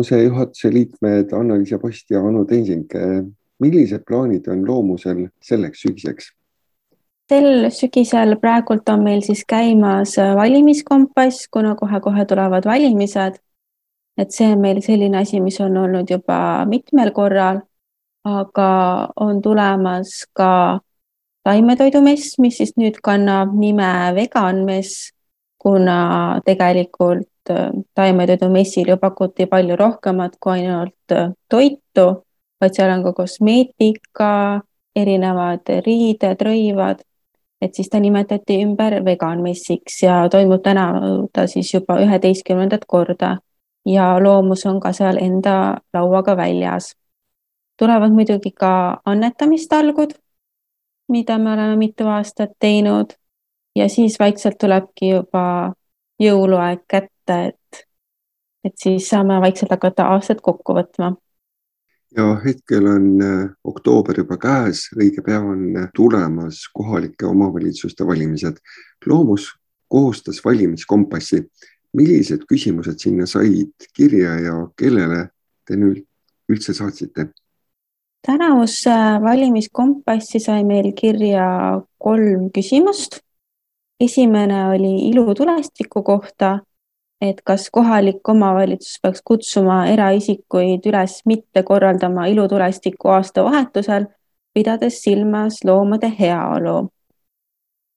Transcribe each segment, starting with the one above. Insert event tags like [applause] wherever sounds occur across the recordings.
loomuse juhatuse liikmed Anna-Liisa Post ja Anu Tensing. millised plaanid on loomusel selleks sügiseks? sel sügisel praegult on meil siis käimas valimiskompass, kuna kohe-kohe tulevad valimised. et see on meil selline asi, mis on olnud juba mitmel korral, aga on tulemas ka taimetoidumess, mis siis nüüd kannab nime veganmess, kuna tegelikult taimetoidumessil ju pakuti palju rohkemat kui ainult äh, toitu, vaid seal on ka kosmeetika, erinevad riided, rõivad, et siis ta nimetati ümber veganmessiks ja toimub täna ta siis juba üheteistkümnendat korda. Ja loomus on ka seal enda lauaga väljas. tulevad muidugi ka annetamistalgud mida me oleme mitu aastat teinud. Ja siis vaikselt tulebki juba jõuluaeg kätte, et, et siis saame vaikselt hakata aastat kokku võtma. ja hetkel on äh, oktoober juba käes, õige pea on äh, tulemas kohalike omavalitsuste valimised. loomus koostas valimiskompassi. millised küsimused sinna said kirja ja kellele te nüüd üldse saatsite? tänavusse valimiskompassi sai meil kirja kolm küsimust. esimene oli ilutulestiku kohta, et kas kohalik omavalitsus peaks kutsuma eraisikuid üles mitte korraldama ilutulestiku aastavahetusel, pidades silmas loomade heaolu.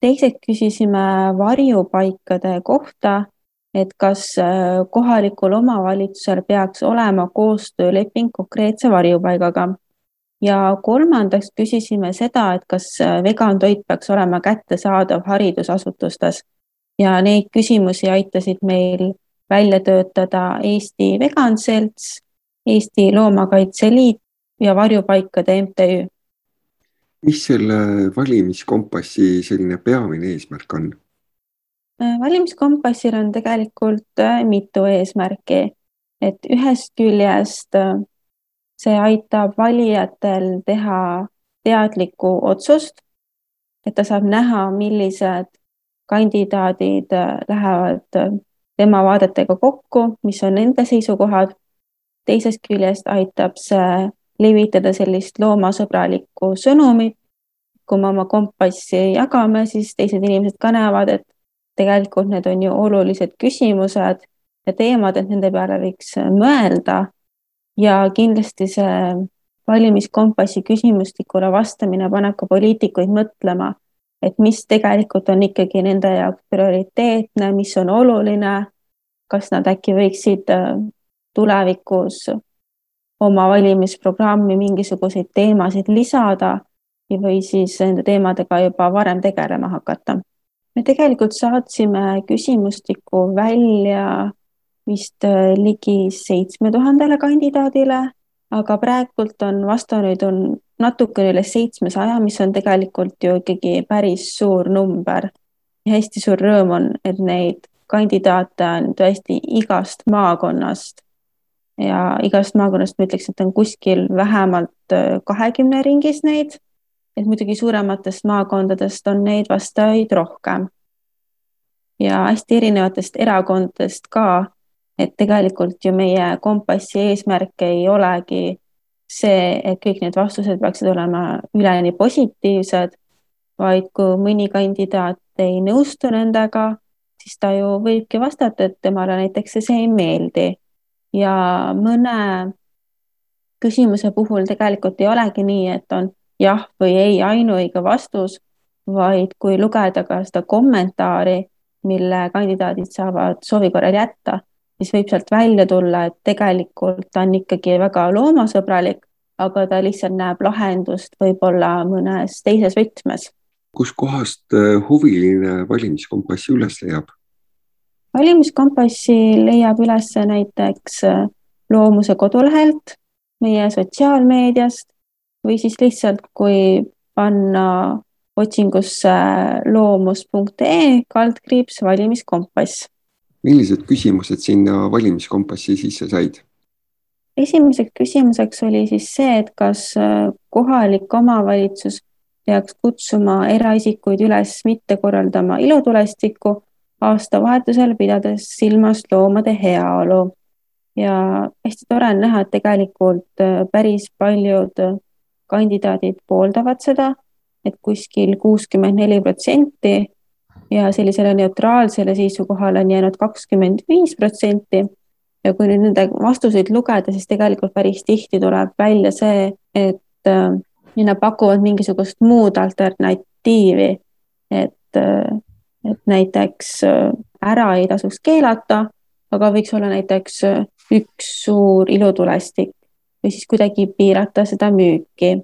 teiseks küsisime varjupaikade kohta, et kas kohalikul omavalitsusel peaks olema koostööleping konkreetse varjupaigaga ja kolmandaks küsisime seda, et kas äh, vegantoit peaks olema kättesaadav haridusasutustes ja neid küsimusi aitasid meil välja töötada Eesti Vegan Selts, Eesti Loomakaitse Liit ja Varjupaikade MTÜ. mis selle valimiskompassi selline peamine eesmärk on? Äh, valimiskompassil on tegelikult äh, mitu eesmärki, et ühest küljest see aitab valijatel teha teadlikku otsust, et ta saab näha, millised kandidaadid äh, lähevad äh, tema vaadetega kokku, mis on nende seisukohad. teisest küljest aitab see levitada sellist loomasõbralikku sõnumit. kui me oma kompassi jagame, siis teised inimesed ka näevad, et tegelikult need on ju olulised küsimused ja teemad, et nende peale võiks mõelda ja kindlasti see valimiskompassi küsimustikule vastamine paneb ka poliitikuid mõtlema, et mis tegelikult on ikkagi nende jaoks prioriteetne, mis on oluline, kas nad äkki võiksid äh, tulevikus oma valimisprogrammi mingisuguseid teemasid lisada või siis nende teemadega juba varem tegelema hakata. me tegelikult saatsime küsimustiku välja vist äh, ligi seitsme tuhandele kandidaadile, aga praegult on vastanuid on natukene üle seitsmesaja, mis on tegelikult ju ikkagi päris suur number. hästi suur rõõm on, et neid kandidaate on tõesti igast maakonnast ja igast maakonnast ma ütleks, et on kuskil vähemalt äh, kahekümne ringis neid. et muidugi suurematest maakondadest on neid vastajaid rohkem. ja hästi erinevatest erakondadest ka et tegelikult ju meie kompassi eesmärk ei olegi see, et kõik need vastused peaksid olema üleni positiivsed, vaid kui mõni kandidaat ei nõustu nendega, siis ta ju võibki vastata, et temale näiteks see ei meeldi. Ja mõne küsimuse puhul tegelikult ei olegi nii, et on jah või ei ainuõige vastus, vaid kui lugeda ka seda kommentaari, mille kandidaadid saavad soovi korral jätta siis võib sealt välja tulla, et tegelikult ta on ikkagi väga loomasõbralik, aga ta lihtsalt näeb lahendust võib-olla mõnes teises võtmes. kuskohast äh, huviline valimiskompassi üles leiab? valimiskompassi leiab üles näiteks äh, Loomuse kodulehelt, meie sotsiaalmeediast või siis lihtsalt, kui panna otsingusse loomus.ee kaldkriips valimiskompass millised küsimused sinna valimiskompassi sisse said? esimeseks küsimuseks oli siis see, et kas äh, kohalik omavalitsus peaks kutsuma eraisikuid üles mitte korraldama ilutulestikku aastavahetusel, pidades silmas loomade heaolu. ja hästi tore on näha, et tegelikult äh, päris paljud kandidaadid pooldavad seda, et kuskil kuuskümmend neli protsenti ja sellisele neutraalsele seisukohale on jäänud kakskümmend viis protsenti. ja kui nüüd nende vastuseid lugeda, siis tegelikult päris tihti tuleb välja see, et äh, nad pakuvad mingisugust muud alternatiivi, et, äh, et näiteks äh, ära ei tasuks keelata, aga võiks olla näiteks üks suur ilutulestik või siis kuidagi piirata seda müüki.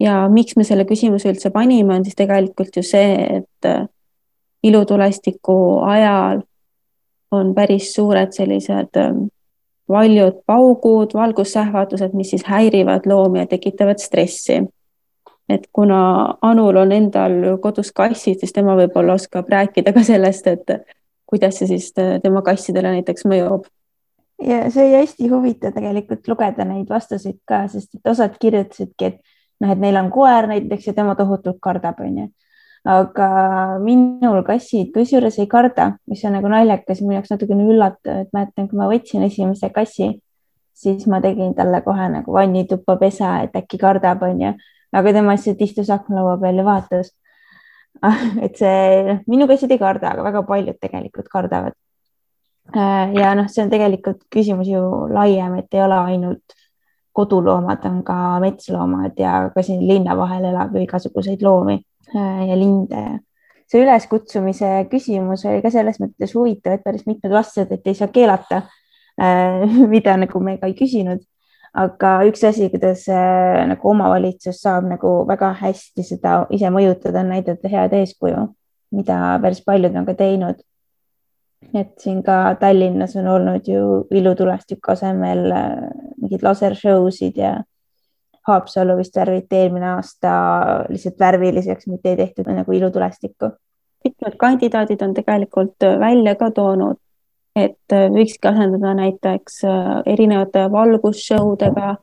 ja miks me selle küsimuse üldse panime, on siis tegelikult ju see, et ilutulestiku ajal on päris suured sellised ähm, valjud paugud, valgussähvatused, mis siis häirivad loomi ja tekitavad stressi. et kuna Anul on endal kodus kassid, siis tema võib-olla oskab rääkida ka sellest, et kuidas see siis äh, tema kassidele näiteks mõjub. ja see oli hästi huvitav tegelikult lugeda neid vastuseid ka, sest et osad kirjutasidki, et noh, et neil on koer näiteks ja tema tohutult kardab, onju aga minul kassid kusjuures ei karda, mis on nagu naljakas ja minu jaoks natukene üllatav, et mäletan, kui ma võtsin esimese kassi, siis ma tegin talle kohe nagu vannituppa pesa, et äkki kardab, onju, aga tema lihtsalt istus aknalaua peal ja vaatas. [laughs] et see, minu kassid ei karda, aga väga paljud tegelikult kardavad. Äh, ja noh, see on tegelikult küsimus ju laiem, et ei ole ainult koduloomad, on ka metsloomad ja ka siin linna vahel elab ju igasuguseid loomi ja linde. see üleskutsumise küsimus oli ka selles mõttes huvitav, et päris mitmed vastasid, et ei saa keelata, äh, [laughs] mida nagu me ka ei küsinud. aga üks asi, kuidas äh, nagu omavalitsus saab nagu väga hästi seda ise mõjutada, on näidata head eeskuju, mida päris paljud on ka teinud. et siin ka Tallinnas on olnud ju ilutulestiku asemel mingid lasershow sid ja Haapsallu vist värviti eelmine aasta lihtsalt värviliseks, mitte ei tehtud nagu ilutulestikku. mitmed kandidaadid on tegelikult välja ka toonud, et võikski asendada näiteks äh, erinevate valgusshow-dega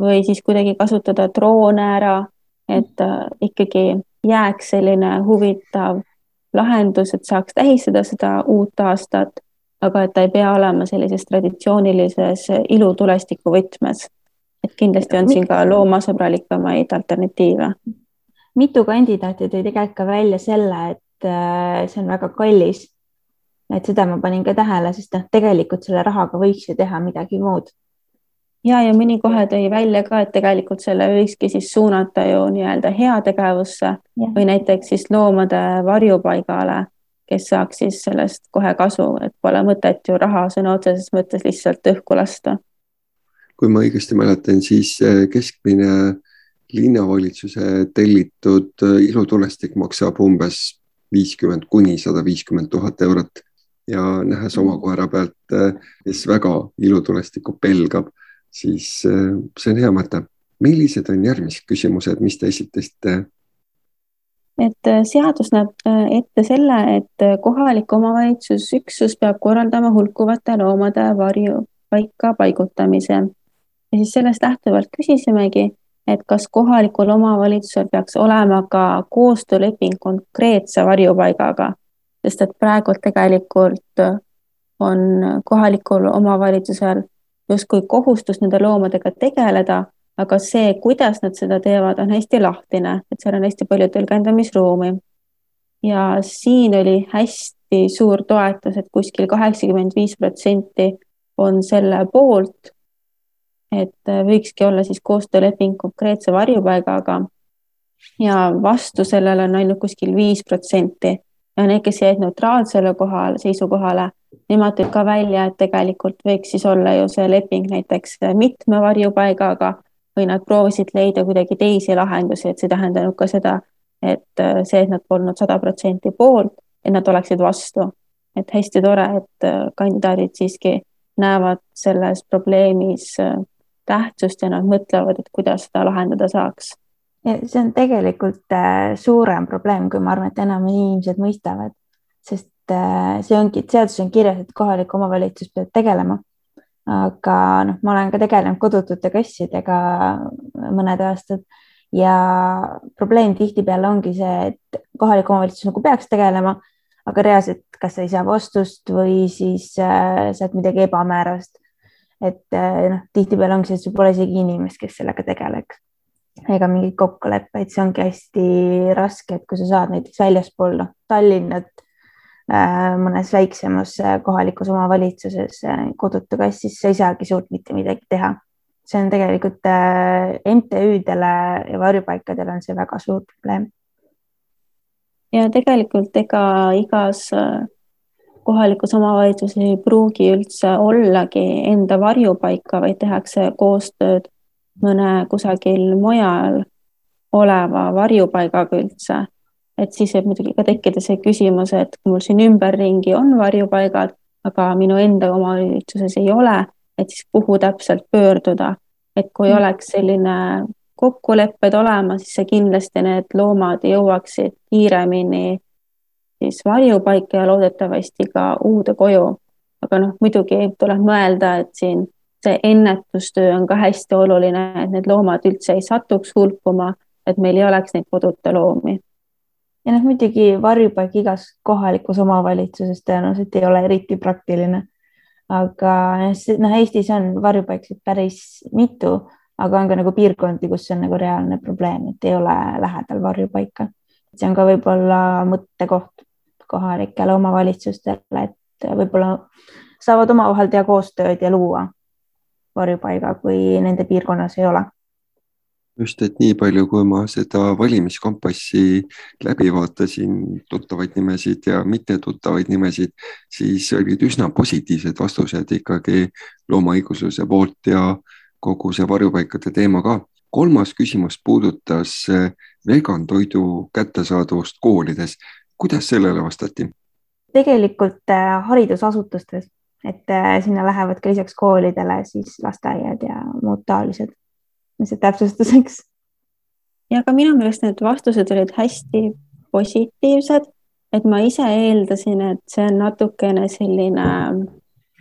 või siis kuidagi kasutada droone ära, et äh, ikkagi jääks selline huvitav lahendus, et saaks tähistada seda uut aastat, aga et ta ei pea olema sellises traditsioonilises ilutulestiku võtmes et kindlasti on siin ka loomasõbralikemaid alternatiive. mitu kandidaati tõi tegelikult ka välja selle, et äh, see on väga kallis. et seda ma panin ka tähele, sest noh, tegelikult selle rahaga võiks ju teha midagi muud. ja, ja mõni kohe tõi välja ka, et tegelikult selle võikski siis suunata ju nii-öelda heategevusse või näiteks siis loomade varjupaigale, kes saaks siis sellest kohe kasu, et pole mõtet ju raha sõna otseses mõttes lihtsalt õhku lasta kui ma õigesti mäletan, siis keskmine linnavalitsuse tellitud äh, ilutulestik maksab umbes viiskümmend kuni sada viiskümmend tuhat eurot ja nähes oma koera pealt, äh, kes väga ilutulestikku pelgab, siis äh, see on hea mõte. millised on järgmised küsimused, mis te esitasite? et seadus näeb ette selle, et kohalik omavalitsusüksus peab korraldama hulkuvate loomade varjupaika paigutamise ja siis sellest lähtuvalt küsisimegi, et kas kohalikul omavalitsusel peaks olema ka koostööleping konkreetse varjupaigaga, sest et praegu tegelikult on kohalikul omavalitsusel justkui kohustus nende loomadega tegeleda, aga see, kuidas nad seda teevad, on hästi lahtine, et seal on hästi palju tõlgendamisruumi. ja siin oli hästi suur toetus, et kuskil kaheksakümmend viis protsenti on selle poolt et äh, võikski olla siis koostööleping konkreetse varjupaigaga. ja vastu sellele on ainult kuskil viis protsenti ja need, kes jäid neutraalsele kohale, seisukohale, nemad tõid ka välja, et tegelikult võiks siis olla ju see leping näiteks mitme varjupaigaga või nad proovisid leida kuidagi teisi lahendusi, et see tähendanud ka seda, et äh, see, et nad polnud sada protsenti poolt, et nad oleksid vastu. et hästi tore, et äh, kandidaadid siiski näevad selles probleemis tähtsust ja nad mõtlevad, et kuidas seda lahendada saaks. see on tegelikult äh, suurem probleem, kui ma arvan, et enam inimesed mõistavad, sest äh, see ongi, et seaduses on kirjas, et kohalik omavalitsus peab tegelema. aga noh, ma olen ka tegelenud kodutute kassidega mõned aastad ja probleem tihtipeale ongi see, et kohalik omavalitsus nagu peaks tegelema, aga reaalselt, kas sa ei saa vastust või siis äh, saad midagi ebamäärast et noh, tihtipeale ongi see, et sul pole isegi inimest, kes sellega tegeleks ega mingeid kokkuleppeid, see ongi hästi raske, et kui sa saad näiteks väljaspool noh, Tallinnat äh, mõnes väiksemas äh, kohalikus omavalitsuses äh, kodutu kass, siis sa ei saagi suurt mitte midagi teha. see on tegelikult MTÜ-dele ja varjupaikadele on see väga suur probleem. ja tegelikult ega igas kohalikus omavalitsuses ei pruugi üldse ollagi enda varjupaika, vaid tehakse koostööd mõne kusagil mujal oleva varjupaigaga üldse. et siis võib muidugi ka tekkida see küsimus, et mul siin ümberringi on varjupaigad, aga minu enda omavalitsuses ei ole, et siis kuhu täpselt pöörduda. et kui mm. oleks selline kokkulepped olemas, siis see kindlasti need loomad jõuaksid kiiremini siis varjupaika ja loodetavasti ka uude koju. aga noh, muidugi tuleb mõelda, et siin see ennetustöö on ka hästi oluline, et need loomad üldse ei satuks hulkuma, et meil ei oleks neid koduta loomi. ja noh, muidugi varjupaik igas kohalikus omavalitsuses tõenäoliselt ei ole eriti praktiline. aga noh, Eestis on varjupaiksid päris mitu, aga on ka nagu piirkondi, kus on nagu reaalne probleem, et ei ole lähedal varjupaika. see on ka võib-olla mõttekoht kohalikele omavalitsustele, et võib-olla saavad omavahel teha koostööd ja luua varjupaiga, kui nende piirkonnas ei ole. just, et nii palju, kui ma seda valimiskompassi läbi vaatasin, tuttavaid nimesid ja mittetuttavaid nimesid, siis olid üsna positiivsed vastused ikkagi loomaõigusluse poolt ja kogu see varjupaikade teema ka. kolmas küsimus puudutas vegan toidu kättesaadavust koolides. Kuidas sellele vastati? tegelikult äh, haridusasutustes et äh, sinna lähevad ka lisaks koolidele siis lasteaiad ja muud taolised. lihtsalt täpsustuseks. ja ka minu meelest need vastused olid hästi positiivsed, et ma ise eeldasin, et see on natukene selline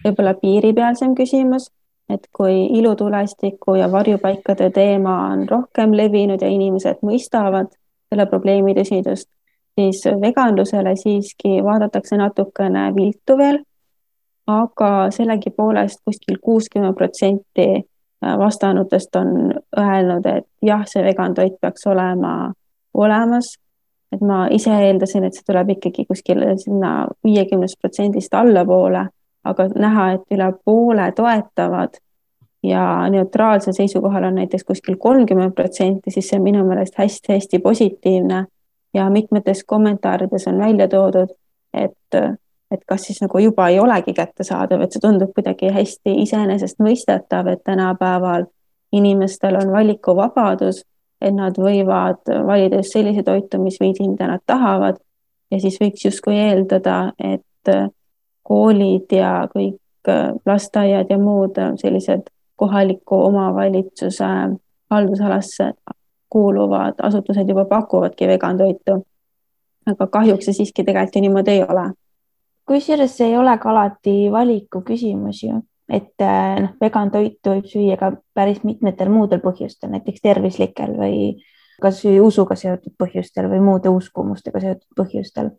võib-olla piiripealsem küsimus, et kui ilutulestiku ja varjupaikade teema on rohkem levinud ja inimesed mõistavad selle probleemi tõsidust, siis veganlusele siiski vaadatakse natukene viltu veel aga sellegipoolest kuskil kuuskümmend protsenti äh, vastanutest on öelnud, et jah, see vegan toit peaks olema olemas. et ma ise eeldasin, et see tuleb ikkagi kuskile sinna viiekümnest protsendist allapoole, aga näha, et üle poole toetavad ja neutraalsel seisukohal on näiteks kuskil kolmkümmend protsenti, siis see on minu meelest hästi-hästi positiivne ja mitmetes kommentaarides on välja toodud, et et kas siis nagu juba ei olegi kättesaadav, et see tundub kuidagi hästi iseenesestmõistetav, et tänapäeval inimestel on valikuvabadus, et nad võivad valida just sellise toitumisviisi, mida nad tahavad. Ja siis võiks justkui eeldada, et koolid ja kõik lasteaiad ja muud sellised kohaliku omavalitsuse haldusalasse kuuluvad asutused juba pakuvadki vegan toitu. aga kahjuks see siiski tegelikult ju niimoodi ei ole kusjuures ei ole ka alati valiku küsimus ju, et eh, noh, vegan toitu võib süüa ka päris mitmetel muudel põhjustel, näiteks tervislikel või kasvõi usuga seotud põhjustel või muude uskumustega seotud põhjustel.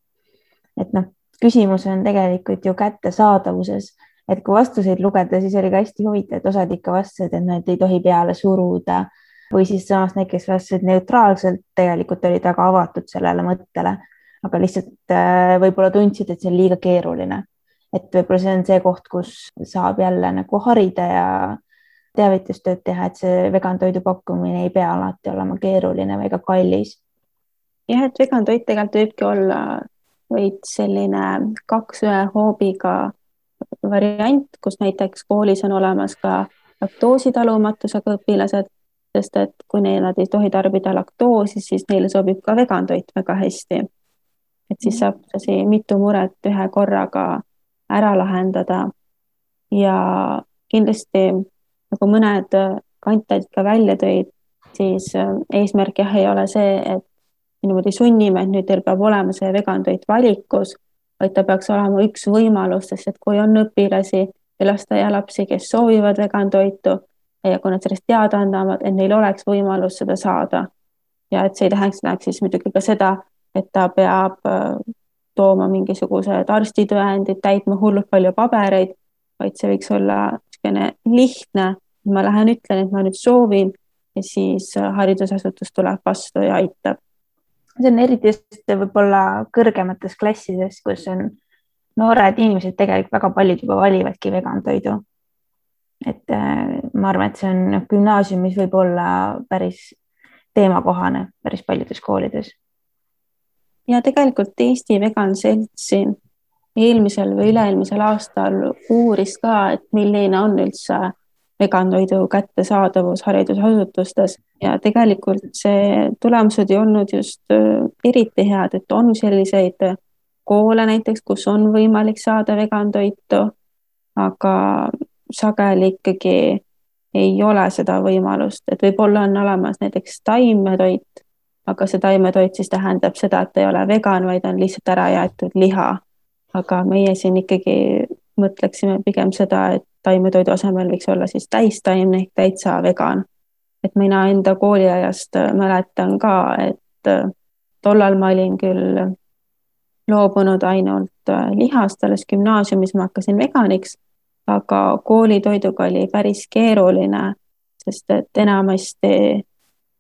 et noh, küsimus on tegelikult ju kättesaadavuses, et kui vastuseid lugeda, siis oli ka hästi huvitav, et osad ikka vastasid, et nad ei tohi peale suruda või siis samas need, kes vastasid neutraalselt, tegelikult olid väga avatud sellele mõttele aga lihtsalt äh, võib-olla tundsid, et see on liiga keeruline. et võib-olla see on see koht, kus saab jälle nagu harida ja teavitustööd teha, et see vegan toidu pakkumine ei pea alati olema keeruline või ka kallis. jah, et vegan toit tegelikult võibki olla veits selline kaks ühe hoobiga variant, kus näiteks koolis on olemas ka laktoositalumatusega õpilased, sest et kui neil, nad ei tohi tarbida laktoosi, siis neile sobib ka vegan toit väga hästi et siis saab see mitu muret ühe korraga ära lahendada. ja kindlasti nagu mõned kandidaadid ka välja tõid, siis äh, eesmärk jah, ei ole see, et niimoodi sunnime, et nüüd teil peab olema see vegan toit valikus, vaid ta peaks olema üks võimalustest, et kui on õpilasi ja lasteaialapsi, kes soovivad vegan toitu ja kui nad sellest teada annavad, et neil oleks võimalus seda saada. ja et see ei tähendaks, tähendaks siis muidugi ka seda, et ta peab äh, tooma mingisugused arstitõendid, täitma hullult palju pabereid, vaid see võiks olla niisugune lihtne, ma lähen ütlen, et ma nüüd soovin ja siis haridusasutus tuleb vastu ja aitab. see on eriti just võib-olla kõrgemates klassides, kus on noored inimesed tegelikult väga paljud juba valivadki vegan toidu. Et äh, ma arvan, et see on noh, gümnaasiumis võib-olla päris teemakohane päris paljudes koolides. ja tegelikult Eesti Vegan Selts siin eelmisel või üle-eelmisel aastal uuris ka, et milline on üldse vegantoidu kättesaadavus haridusasutustes ja tegelikult see tulemused ei olnud just äh, eriti head, et on selliseid koole näiteks, kus on võimalik saada vegantoitu, aga sageli ikkagi ei ole seda võimalust, et võib-olla on olemas näiteks taimetoit, aga see taimetoit siis tähendab seda, et ei ole vegan, vaid on lihtsalt ära jäetud liha. aga meie siin ikkagi mõtleksime pigem seda, et taimetoidu asemel võiks olla siis täistaimne ehk täitsa vegan. et mina enda kooliajast mäletan ka, et tollal ma olin küll loobunud ainult lihast, alles gümnaasiumis ma hakkasin veganiks aga koolitoiduga oli päris keeruline, sest et enamasti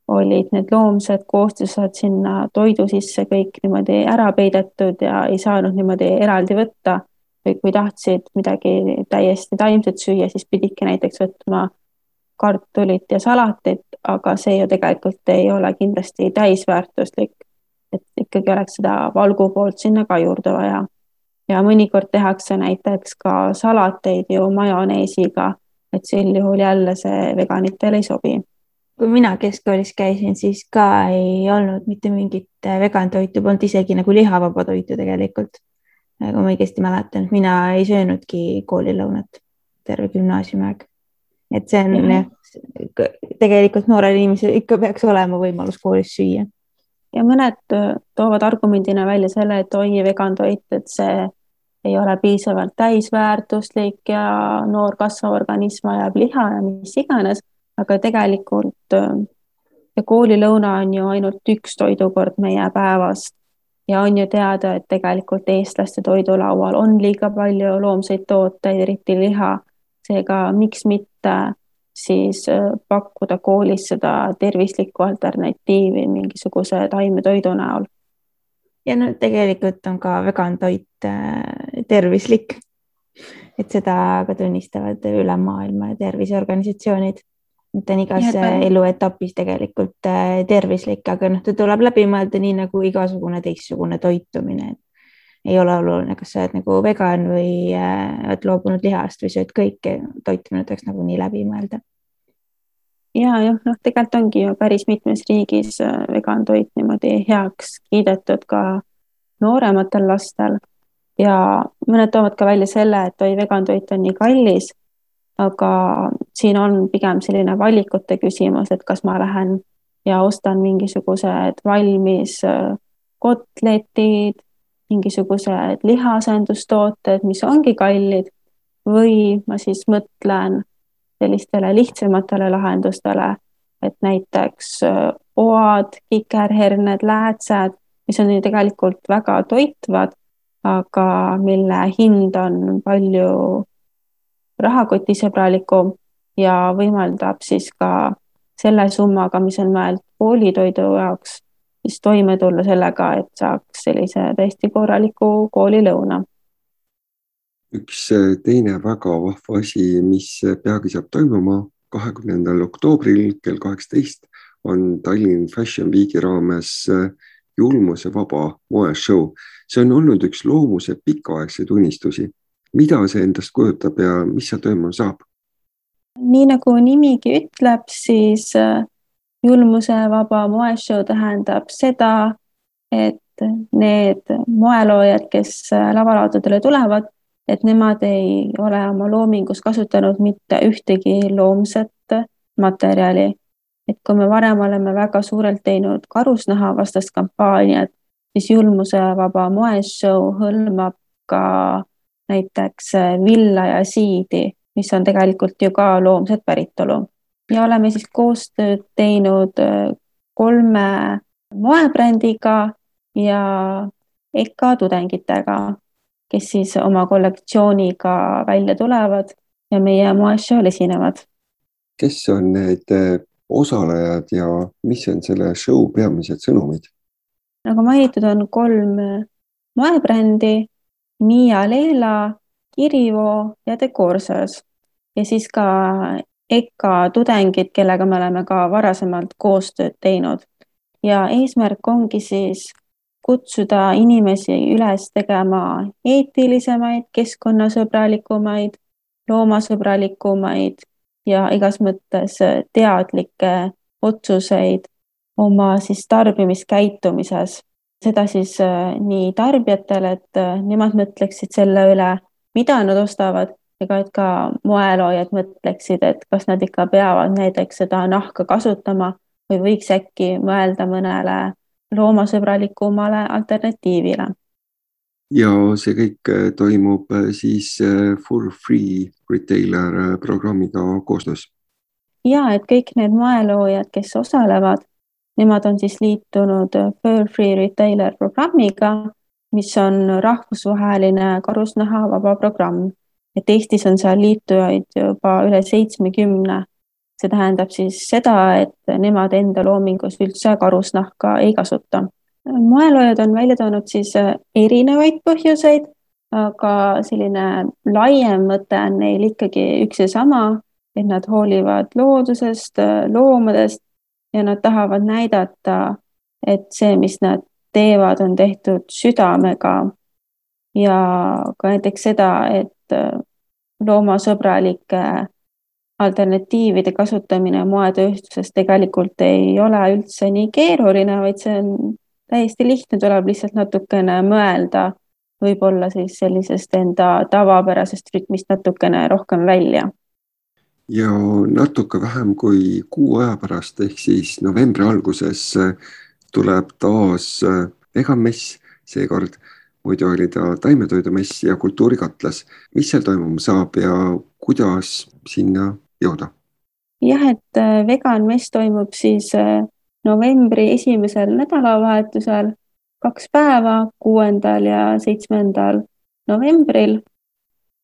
olid need loomsed koostised sinna toidu sisse kõik niimoodi ära peidetud ja ei saanud niimoodi eraldi võtta. või kui tahtsid midagi täiesti taimset süüa, siis pididki näiteks võtma kartulit ja salatit, aga see ju tegelikult ei ole kindlasti täisväärtuslik. et ikkagi oleks seda valgu poolt sinna ka juurde vaja ja mõnikord tehakse näiteks ka salateid ju majoneesiga, et sel juhul jälle see veganitele ei sobi. kui mina keskkoolis käisin, siis ka ei olnud mitte mingit vegan toitu, polnud isegi nagu lihavaba toitu tegelikult. kui ma õigesti mäletan, mina ei söönudki koolilõunat terve gümnaasiumi aeg. et see on jah, tegelikult noorel inimesel ikka peaks olema võimalus koolis süüa ja mõned äh, toovad argumendina välja selle, et oi, vegan toit, et see ei ole piisavalt täisväärtuslik ja noor kasvav organism vajab liha ja mis iganes, aga tegelikult äh, ja koolilõuna on ju ainult üks toidukord meie päevast ja on ju teada, et tegelikult eestlaste toidulaual on liiga palju loomseid tooteid, eriti liha. seega miks mitte siis äh, pakkuda koolis seda tervislikku alternatiivi mingisuguse taimetoidu näol. ja no tegelikult on ka vegan toit äh, tervislik. et seda ka tunnistavad üle maailma terviseorganisatsioonid, et ta on igas ja, eluetapis tegelikult äh, tervislik, aga noh, ta tuleb läbi mõelda nii nagu igasugune teistsugune toitumine, et ei ole oluline, kas sa oled nagu vegan või äh, oled loobunud lihast või sööd kõike, toitumine tuleks nagunii läbi mõelda. ja jah, noh, tegelikult ongi ju päris mitmes riigis äh, vegan toit niimoodi heaks kiidetud ka noorematel lastel ja mõned toovad ka välja selle, et oi, vegan toit on nii kallis. aga siin on pigem selline valikute küsimus, et kas ma lähen ja ostan mingisugused valmis äh, kotletid mingisugused lihaasendustooted, mis ongi kallid või ma siis mõtlen sellistele lihtsamatele lahendustele, et näiteks äh, oad, kikerherned, läätsed, mis on ju tegelikult väga toitvad, aga mille hind on palju rahakotisõbralikum ja võimaldab siis ka selle summaga, mis on mõeldud koolitoidu jaoks siis toime tulla sellega, et saaks sellise täiesti korraliku koolilõuna. üks äh, teine väga vahva asi, mis peagi saab toimuma, kahekümnendal oktoobril kell kaheksateist on Tallinn Fashion Weeki raames äh, julmusevaba moeshow. see on olnud üks loomuse pikaaegseid unistusi. mida see endast kujutab ja mis seal toimuma saab? nii nagu nimigi ütleb, siis äh, julmusevaba moeshow tähendab seda, et need moeloojad, kes lavalaudadele tulevad, et nemad ei ole oma loomingus kasutanud mitte ühtegi loomset materjali. et kui me varem oleme väga suurelt teinud karusnahavastast kampaaniat, siis julmusevaba moeshow hõlmab ka näiteks villa ja siidi, mis on tegelikult ju ka loomset päritolu ja oleme siis koostööd teinud äh, kolme moebrändiga ja EKA tudengitega, kes siis oma kollektsiooniga välja tulevad ja meie moeshow'l esinevad. kes on need osalejad ja mis on selle show peamised sõnumid? nagu mainitud, on kolm moebrändi Miia Leela, Kirivo ja Decorsas ja siis ka EKA tudengid, kellega me oleme ka varasemalt koostööd teinud. ja eesmärk ongi siis kutsuda inimesi üles tegema eetilisemaid, keskkonnasõbralikumaid, loomasõbralikumaid ja igas mõttes teadlikke otsuseid oma siis tarbimiskäitumises. seda siis äh, nii tarbijatele, et äh, nemad mõtleksid selle üle, mida nad ostavad ega et ka moeloojad mõtleksid, et kas nad ikka peavad näiteks seda nahka kasutama või võiks äkki mõelda mõnele loomasõbralikumale alternatiivile. ja see kõik äh, toimub siis for free retailer programmiga koostöös? ja et kõik need moeloojad, kes osalevad, Nemad on siis liitunud Fur Free Retailer programmiga, mis on rahvusvaheline karusnahavaba programm. Et Eestis on seal liitujaid juba üle seitsmekümne. see tähendab siis seda, et nemad enda loomingus üldse karusnahka ei kasuta. moeloojad on välja toonud siis erinevaid põhjuseid, aga selline laiem mõte on neil ikkagi üks ja sama, et nad hoolivad loodusest, loomadest ja nad tahavad näidata, et see, mis nad teevad, on tehtud südamega. ja ka näiteks seda, et äh, loomasõbralike alternatiivide kasutamine moetööstuses tegelikult ei ole üldse nii keeruline, vaid see on täiesti lihtne, tuleb lihtsalt natukene mõelda, võib-olla siis sellisest enda tavapärasest rütmist natukene rohkem välja. Ja natuke vähem kui kuu aja pärast ehk siis novembri alguses äh, tuleb taas äh, veganmess, seekord muidu oli ta taimetoidumess ja kultuurikatlas. mis seal toimuma saab ja kuidas sinna jõuda? jah, et äh, veganmess toimub siis novembri esimesel nädalavahetusel, kaks päeva, kuuendal ja seitsmendal novembril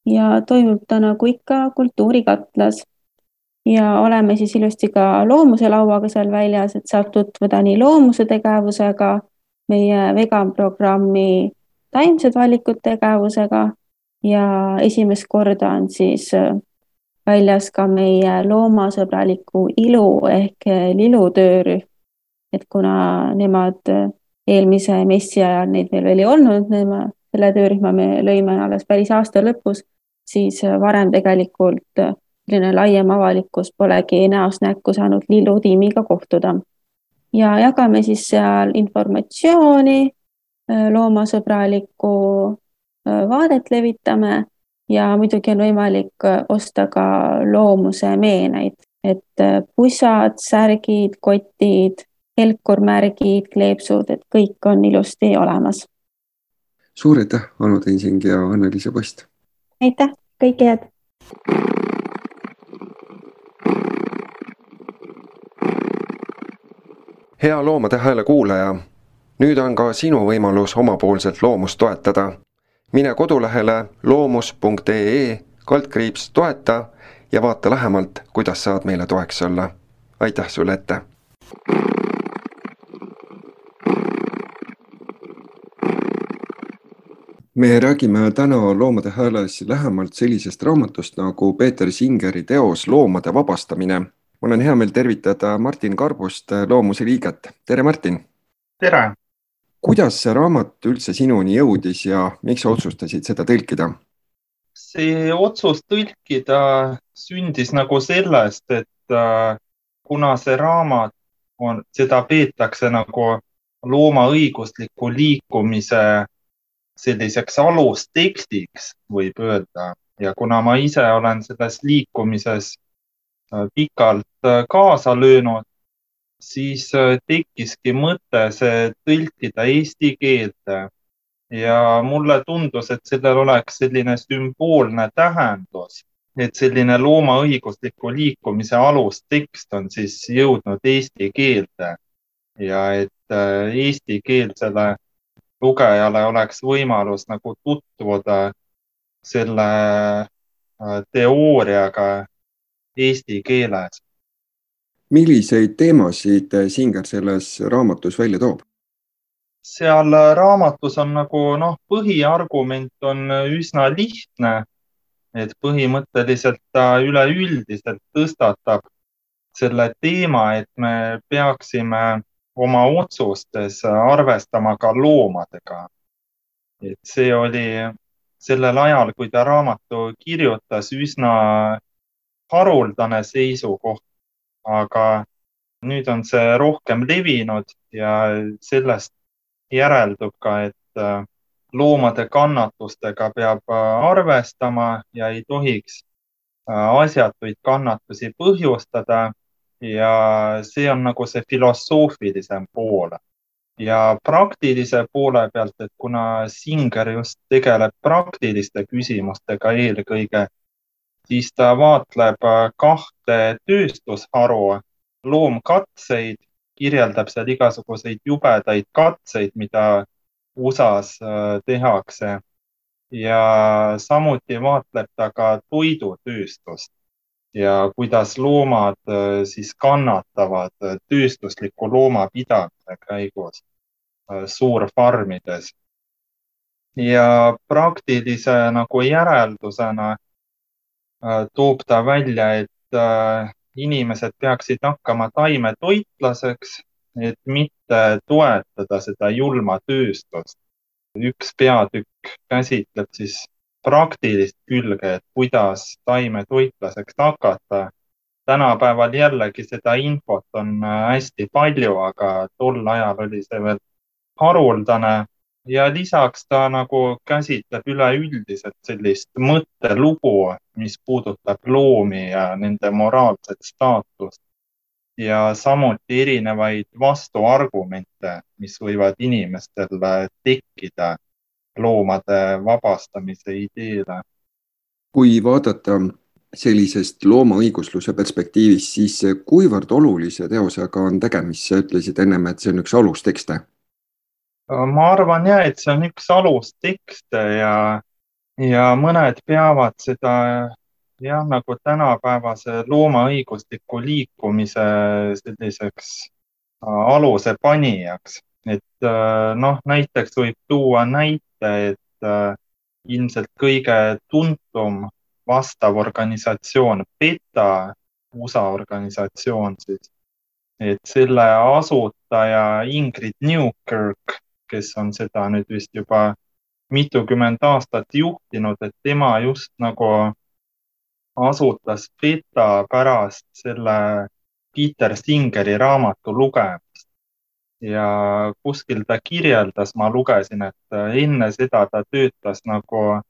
ja toimub ta nagu ikka kultuurikatlas ja oleme siis ilusti ka loomuse lauaga seal väljas, et saab tutvuda nii loomuse tegevusega, meie vegan programmi taimsed valikud tegevusega ja esimest korda on siis äh, väljas ka meie loomasõbraliku ilu ehk äh, lilu töörühm. et kuna nemad äh, eelmise messi ajal neid veel veel ei olnud, selle töörühma me lõime alles päris aasta lõpus, siis varem tegelikult selline laiem avalikkus polegi näost näkku saanud Lillu tiimiga kohtuda. ja jagame siis seal informatsiooni, loomasõbralikku äh, vaadet levitame ja muidugi on võimalik äh, osta ka loomuse meeneid, et pussad, särgid, kotid, helkurmärgid, kleepsud, et kõik on ilusti olemas. suur aitäh, Anu Tensing ja Anne-Liisa Post! aitäh! kõike head! hea Loomade Hääle kuulaja, nüüd on ka sinu võimalus omapoolselt loomust toetada. mine kodulehele loomus.ee kaldkriips toeta ja vaata lähemalt, kuidas saad meile toeks olla. aitäh sulle ette! me räägime täna Loomade Hääles lähemalt sellisest raamatust nagu Peeter Singeri teos Loomade vabastamine mul on hea meel tervitada Martin Karbust, Loomuse liiget. tere, Martin! tere! Kuidas see raamat üldse sinuni jõudis ja miks sa otsustasid seda tõlkida? see otsus tõlkida sündis nagu sellest, et äh, kuna see raamat on, seda peetakse nagu loomaõigusliku liikumise selliseks alustekstiks, võib öelda ja kuna ma ise olen selles liikumises Äh, pikalt äh, kaasa löönud, siis äh, tekkiski mõte see tõlkida eesti keelde. ja mulle tundus, et sellel oleks selline sümboolne tähendus, et selline loomaõigusliku liikumise alustekst on siis jõudnud eesti keelde ja et eestikeelsele lugejale oleks võimalus nagu tutvuda selle teooriaga eesti keeles. Milliseid teemasid Singer selles raamatus välja toob? seal raamatus on nagu noh, põhiargument on üsna lihtne, et põhimõtteliselt ta üleüldiselt tõstatab selle teema, et me peaksime oma otsustes arvestama ka loomadega. et see oli sellel ajal, kui ta raamatu kirjutas, üsna haruldane seisukoht, aga nüüd on see rohkem levinud ja sellest järeldub ka, et äh, loomade kannatustega peab äh, arvestama ja ei tohiks äh, asjatuid kannatusi põhjustada. ja see on nagu see filosoofilisem pool ja praktilise poole pealt, et kuna Singer just tegeleb praktiliste küsimustega eelkõige, siis ta vaatleb kahte tööstusharu, loomkatseid kirjeldab seal igasuguseid jubedaid katseid, mida USA-s äh, tehakse. ja samuti vaatleb ta ka toidutööstust ja kuidas loomad äh, siis kannatavad tööstusliku loomapidamise käigus äh, suurfarmides. ja praktilise nagu järeldusena toob ta välja, et inimesed peaksid hakkama taimetoitlaseks, et mitte toetada seda julma tööstust. üks peatükk käsitleb siis praktilist külge, et kuidas taimetoitlaseks hakata. tänapäeval jällegi seda infot on hästi palju, aga tol ajal oli see veel haruldane ja lisaks ta nagu käsitleb üleüldiselt sellist mõttelugu, mis puudutab loomi ja nende moraalset staatust. Ja samuti erinevaid vastuargumente, mis võivad inimestel tekkida loomade vabastamise ideele. kui vaadata sellisest loomaõigusluse perspektiivist, siis kuivõrd olulise teosega on tegemist, sa ütlesid ennem, et see on üks alustekste ma arvan ja, et see on üks alustekste ja, ja mõned peavad seda jah, nagu tänapäevase loomaõigusliku liikumise selliseks äh, aluse panijaks, et äh, noh, näiteks võib tuua näite, et äh, ilmselt kõige tuntum vastav organisatsioon, PETA, USA organisatsioon siis, et selle asutaja Ingrid Newkirk kes on seda nüüd vist juba mitukümmend aastat juhtinud, et tema just nagu asutas Beta pärast selle Peter Singeri raamatu lugemist. ja kuskil ta kirjeldas, ma lugesin, et enne seda ta töötas nagu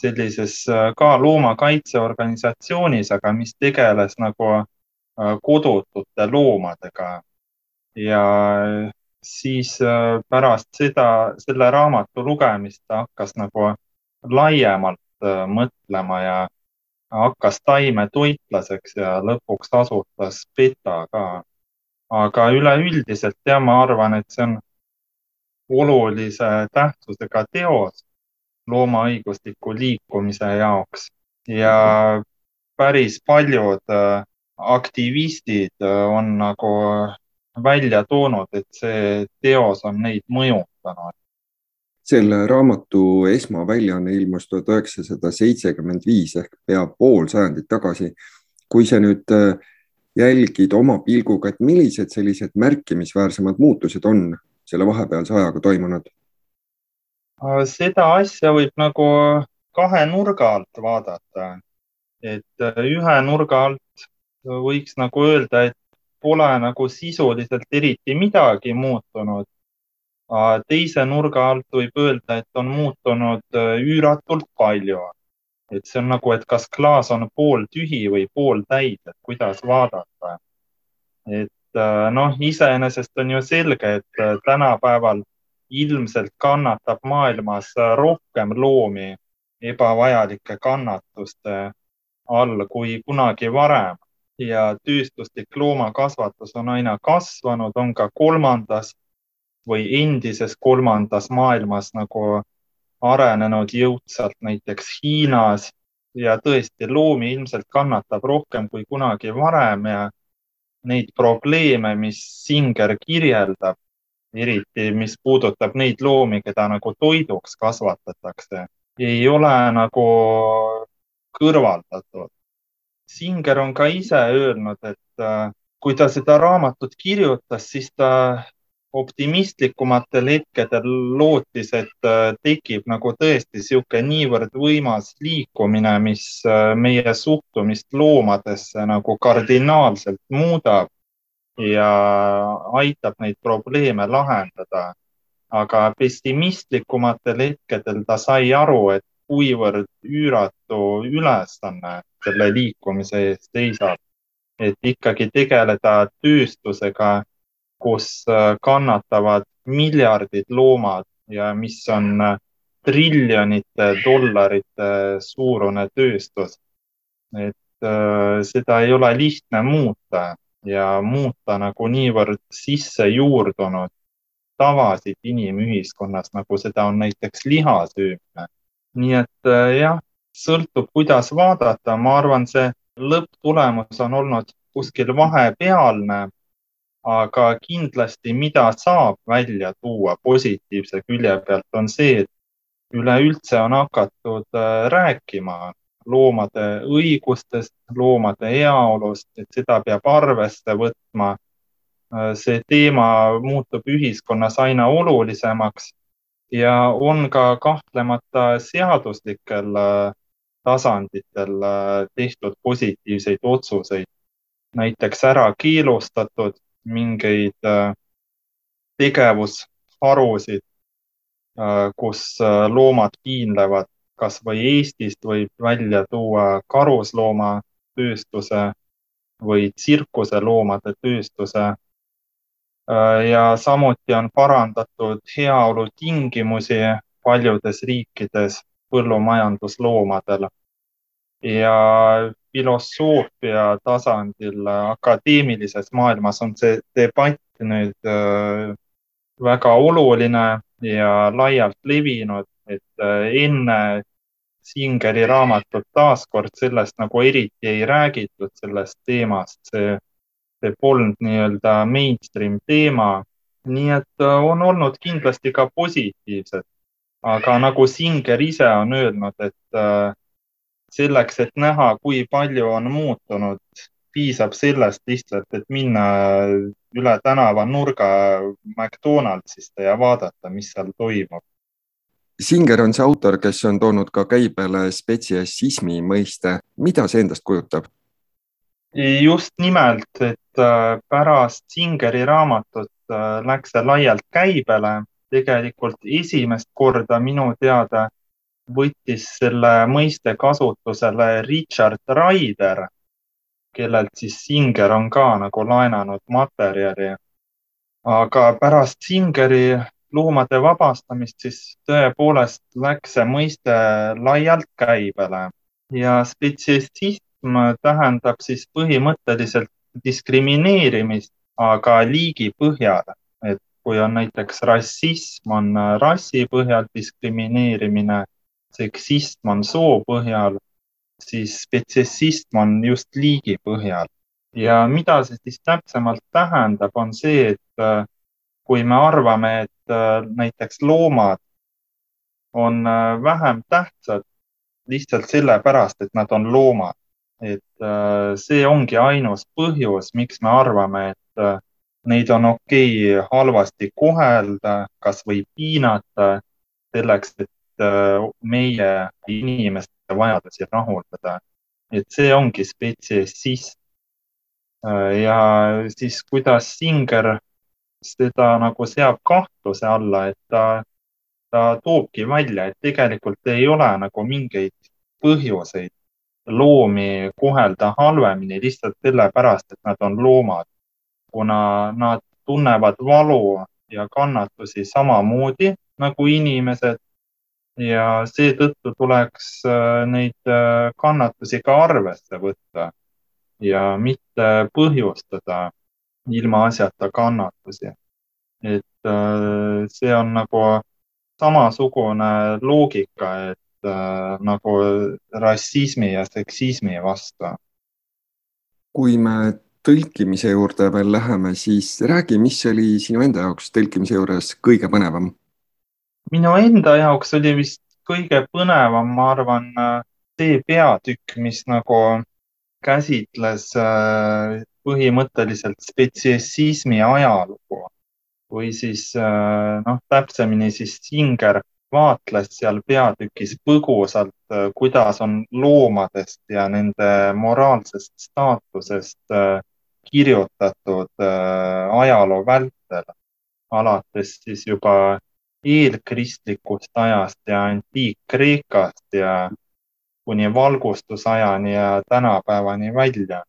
sellises ka loomakaitseorganisatsioonis, aga mis tegeles nagu kodutute loomadega. ja siis äh, pärast seda, selle raamatu lugemist ta hakkas nagu laiemalt äh, mõtlema ja hakkas taimetoitlaseks ja lõpuks asutas PETA ka. aga üleüldiselt jah, ma arvan, et see on olulise tähtsusega teos loomaõigusliku liikumise jaoks ja päris paljud äh, aktivistid on nagu välja toonud, et see teos on neid mõjutanud. selle raamatu esmaväljaanne ilmus tuhat üheksasada seitsekümmend viis ehk pea pool sajandit tagasi. kui sa nüüd äh, jälgid oma pilguga, et millised sellised märkimisväärsemad muutused on selle vahepealse ajaga toimunud? Äh, seda asja võib nagu kahe nurga alt vaadata. et äh, ühe nurga alt võiks nagu öelda, et pole nagu sisuliselt eriti midagi muutunud. teise nurga alt võib öelda, et on muutunud äh, üüratult palju. et see on nagu, et kas klaas on pooltühi või pooltäis, et kuidas vaadata. et äh, noh, iseenesest on ju selge, et äh, tänapäeval ilmselt kannatab maailmas rohkem loomi ebavajalike kannatuste all kui kunagi varem ja tööstuslik loomakasvatus on aina kasvanud, on ka kolmandas või endises kolmandas maailmas nagu arenenud jõudsalt näiteks Hiinas ja tõesti loomi ilmselt kannatab rohkem kui kunagi varem ja neid probleeme, mis Singer kirjeldab, eriti mis puudutab neid loomi, keda nagu toiduks kasvatatakse, ei ole nagu kõrvaldatud. Singer on ka ise öelnud, et äh, kui ta seda raamatut kirjutas, siis ta optimistlikumatel hetkedel lootis, et äh, tekib nagu tõesti niisugune niivõrd võimas liikumine, mis äh, meie suhtumist loomadesse nagu kardinaalselt muudab ja aitab neid probleeme lahendada. aga pessimistlikumatel hetkedel ta sai aru, et kuivõrd üüratu ülesanne selle liikumise eest seisab. et ikkagi tegeleda tööstusega kus äh, kannatavad miljardid loomad ja mis on äh, triljonite dollarite suurune tööstus. et äh, seda ei ole lihtne muuta ja muuta nagu niivõrd sisse juurdunud tavasid inimühiskonnas, nagu seda on näiteks liha söömine. Nii et jah, sõltub, kuidas vaadata, ma arvan, see lõpptulemus on olnud kuskil vahepealne aga kindlasti, mida saab välja tuua positiivse külje pealt, on see, et üleüldse on hakatud äh, rääkima loomade õigustest, loomade heaolust, et seda peab arvesse võtma. Äh, see teema muutub ühiskonnas aina olulisemaks ja on ka kahtlemata seaduslikel äh, tasanditel tehtud positiivseid otsuseid. näiteks ära keelustatud mingeid äh, tegevusharusid, äh, kus äh, loomad piinlevad, kas või Eestist võib välja tuua karusloomatööstuse või tsirkuseloomade tööstuse. Ja samuti on parandatud heaolu tingimusi paljudes riikides põllumajandusloomadel ja filosoofia tasandil, akadeemilises maailmas on see debatt nüüd äh, väga oluline ja laialt levinud, et äh, enne Singeri raamatut taaskord sellest nagu eriti ei räägitud, sellest teemast, see, see polnud nii-öelda mainstream teema. nii et äh, on olnud kindlasti ka positiivsed, aga nagu Singer ise on öelnud, et selleks, et näha, kui palju on muutunud, piisab sellest lihtsalt, et minna üle tänava nurga McDonaldsisse ja vaadata, mis seal toimub. Singer on see autor, kes on toonud ka käibele spetsiesismi mõiste. mida see endast kujutab? just nimelt, et äh, pärast Singeri raamatut äh, läks see laialt käibele. tegelikult esimest korda minu teada võttis selle mõiste kasutusele Richard Raider, kellelt siis Singer on ka nagu laenanud materjali. aga pärast Singeri loomade vabastamist siis tõepoolest läks see mõiste laialt käibele ja spetsialism tähendab siis põhimõtteliselt diskrimineerimist, aga liigi põhjal, et kui on näiteks rassism, on rassi põhjal diskrimineerimine seksism on soo põhjal, siis spetsiesism on just liigi põhjal. ja mida see siis täpsemalt tähendab, on see, et äh, kui me arvame, et äh, näiteks loomad on äh, vähem tähtsad lihtsalt sellepärast, et nad on loomad, et see ongi ainus põhjus, miks me arvame, et neid on okei okay halvasti kohelda, kas või piinata selleks, et Äh, meie inimeste vajadusi rahuldada. et see ongi spetsiesism. Äh, ja siis, kuidas Singer seda nagu seab kahtluse alla, et ta, ta toobki välja, et tegelikult ei ole nagu mingeid põhjuseid loomi kohelda halvemini lihtsalt sellepärast, et nad on loomad, kuna nad tunnevad valu ja kannatusi samamoodi nagu inimesed ja seetõttu tuleks äh, neid äh, kannatusi ka arvesse võtta ja mitte põhjustada ilmaasjata kannatusi. et äh, see on nagu samasugune loogika, et nagu rassismi ja seksismi vastu. kui me tõlkimise juurde veel läheme, siis räägi, mis oli sinu enda jaoks tõlkimise juures kõige põnevam? minu enda jaoks oli vist kõige põnevam, ma arvan, see peatükk, mis nagu käsitles äh, põhimõtteliselt spetsiesismi ajalugu või siis äh, noh, täpsemini siis Singer vaatles seal peatükis põgusalt, äh, kuidas on loomadest ja nende moraalsest staatusest kirjutatud ajaloo vältel, alates siis juba eelkristlikust ajast ja antiik-Kreekast ja kuni valgustusajani ja tänapäevani välja.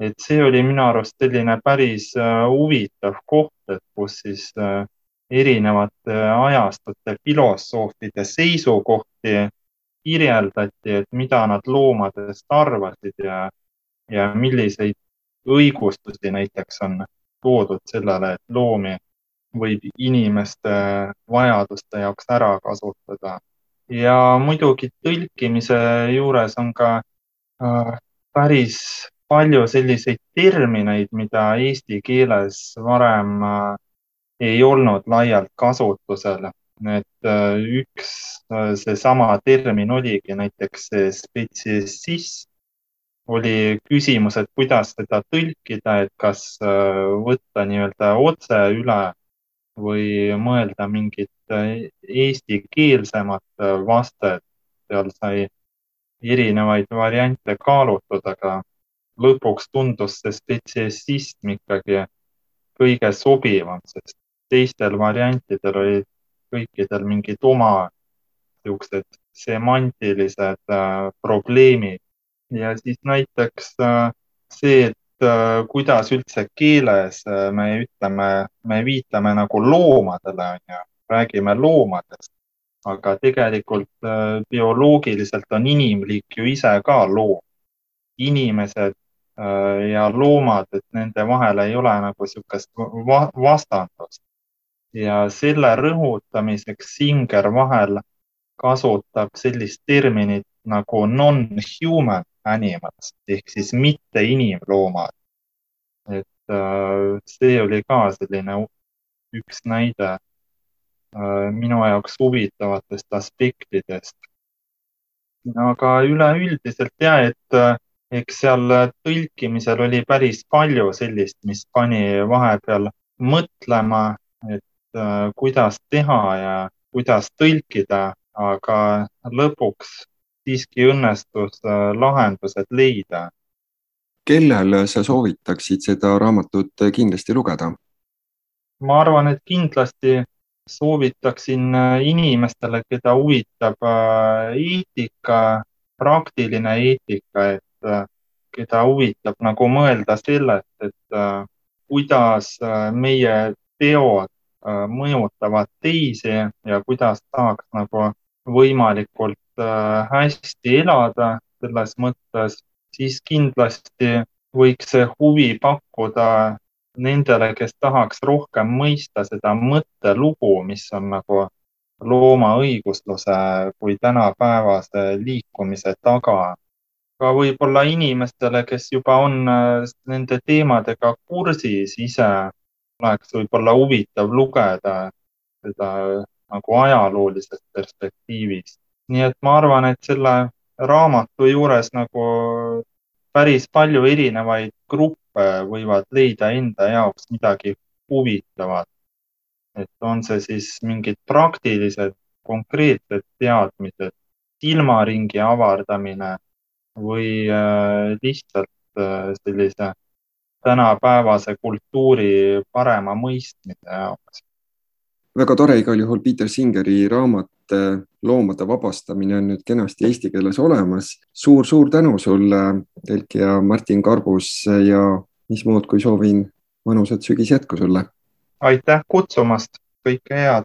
et see oli minu arust selline päris äh, huvitav koht, et kus siis äh, erinevate ajastute filosoofide seisukohti kirjeldati, et mida nad loomadest arvasid ja, ja milliseid õigustusi näiteks on toodud sellele, et loomi võib inimeste vajaduste jaoks ära kasutada. Ja muidugi tõlkimise juures on ka äh, päris palju selliseid termineid, mida eesti keeles varem äh, ei olnud laialt kasutusel. et äh, üks seesama termin oligi näiteks spetsiesism, oli küsimus, et kuidas seda tõlkida, et kas võtta nii-öelda otse üle või mõelda mingit äh, eestikeelsemat äh, vastet. seal sai erinevaid variante kaalutud, aga lõpuks tundus see spetsiesism ikkagi kõige sobivam, sest teistel variantidel olid kõikidel mingid oma niisugused semantilised äh, probleemid ja siis näiteks äh, see, et Äh, kuidas üldse keeles äh, me ütleme, me viitame nagu loomadele, onju, räägime loomadest, aga tegelikult äh, bioloogiliselt on inimliik ju ise ka loom. inimesed ja loomad, et nende vahel ei ole nagu niisugust vastandust. Ja selle rõhutamiseks Singer vahel kasutab sellist terminit nagu non-human animals ehk siis mitte inimloomad. et äh, see oli ka selline üks näide äh, minu jaoks huvitavatest aspektidest. aga üleüldiselt ja, et äh, eks seal tõlkimisel oli päris palju sellist, mis pani vahepeal mõtlema, et kuidas teha ja kuidas tõlkida, aga lõpuks siiski õnnestus äh, lahendused leida. kellel sa soovitaksid seda raamatut kindlasti lugeda? ma arvan, et kindlasti soovitaksin äh, inimestele, keda huvitab äh, eetika, praktiline eetika, et keda huvitab nagu mõelda sellest, et kuidas meie teod mõjutavad teisi ja kuidas saaks nagu võimalikult Äh, hästi elada selles mõttes, siis kindlasti võiks see huvi pakkuda nendele, kes tahaks rohkem mõista seda mõttelugu, mis on nagu looma õigusluse kui tänapäevase liikumise taga. ka võib-olla inimestele, kes juba on äh, nende teemadega kursis ise, oleks võib-olla huvitav lugeda seda nagu ajaloolisest perspektiivist nii et ma arvan, et selle raamatu juures nagu päris palju erinevaid gruppe võivad leida enda jaoks midagi huvitavat. et on see siis mingid praktilised, konkreetsed teadmised, silmaringi avardamine või äh, lihtsalt äh, sellise tänapäevase kultuuri parema mõistmise jaoks. väga tore igal juhul Peter Singeri raamat et loomade vabastamine on nüüd kenasti eesti keeles olemas suur,. suur-suur tänu sulle, tõlkija Martin Karbus ja mis muud, kui soovin mõnusat sügisjätku sulle. aitäh kutsumast, kõike head.